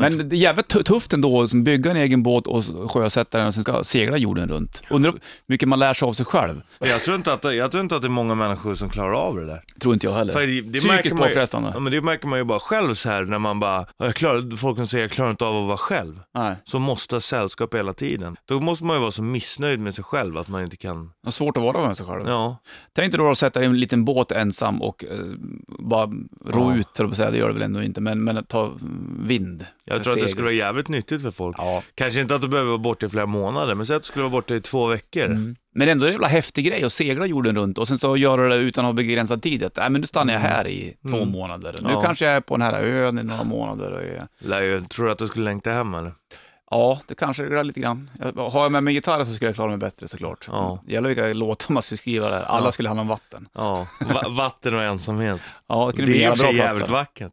Men det är jävligt tu- tufft ändå, att bygga en egen båt och sjösätta den och sen ska segla jorden runt. Undrar hur mycket man lär sig av sig själv. Jag tror, inte att, det- jag tror inte att det är många människor som klarar av det där. Tror inte jag heller. För det, det Psykiskt märker man ju, påfrestande. ja, men det märker man ju bara själv så här när man bara, "Ja, jag klarar, folk kan säga jag klarar inte av att vara själv. Nej. Som måste ha sällskap hela tiden. Då måste man ju vara så missnöjd med sig själv att man inte kan, Det är svårt att vara med sig själv. ja. Tänk dig då att sätta dig i en liten båt ensam och eh, bara ro Ja. ut, höll på att säga. Det gör det väl ändå inte, men, men att ta vind. Jag tror att det skulle vara jävligt nyttigt för folk. Ja. Kanske inte att du behöver vara borta i flera månader, men säg att du skulle vara borta i två veckor. Mm. Men ändå är det en jävla häftig grej att segla jorden runt och sen så göra det utan att ha begränsad tid. Att, nej, men nu stannar jag här i två Mm. månader. Nu Ja. kanske jag är på den här ön i några månader. Och är... Lär ju- Tror du att du skulle längta hem eller? Ja, det kanske är lite grann. Har jag med mig gitarr så skulle jag klara mig bättre såklart. Ja. Det gäller vilka låtar man ska skriva där. Alla Ja. skulle handla om vatten. Ja, Va- vatten och ensamhet. Ja, det Det är bra jävligt vackert.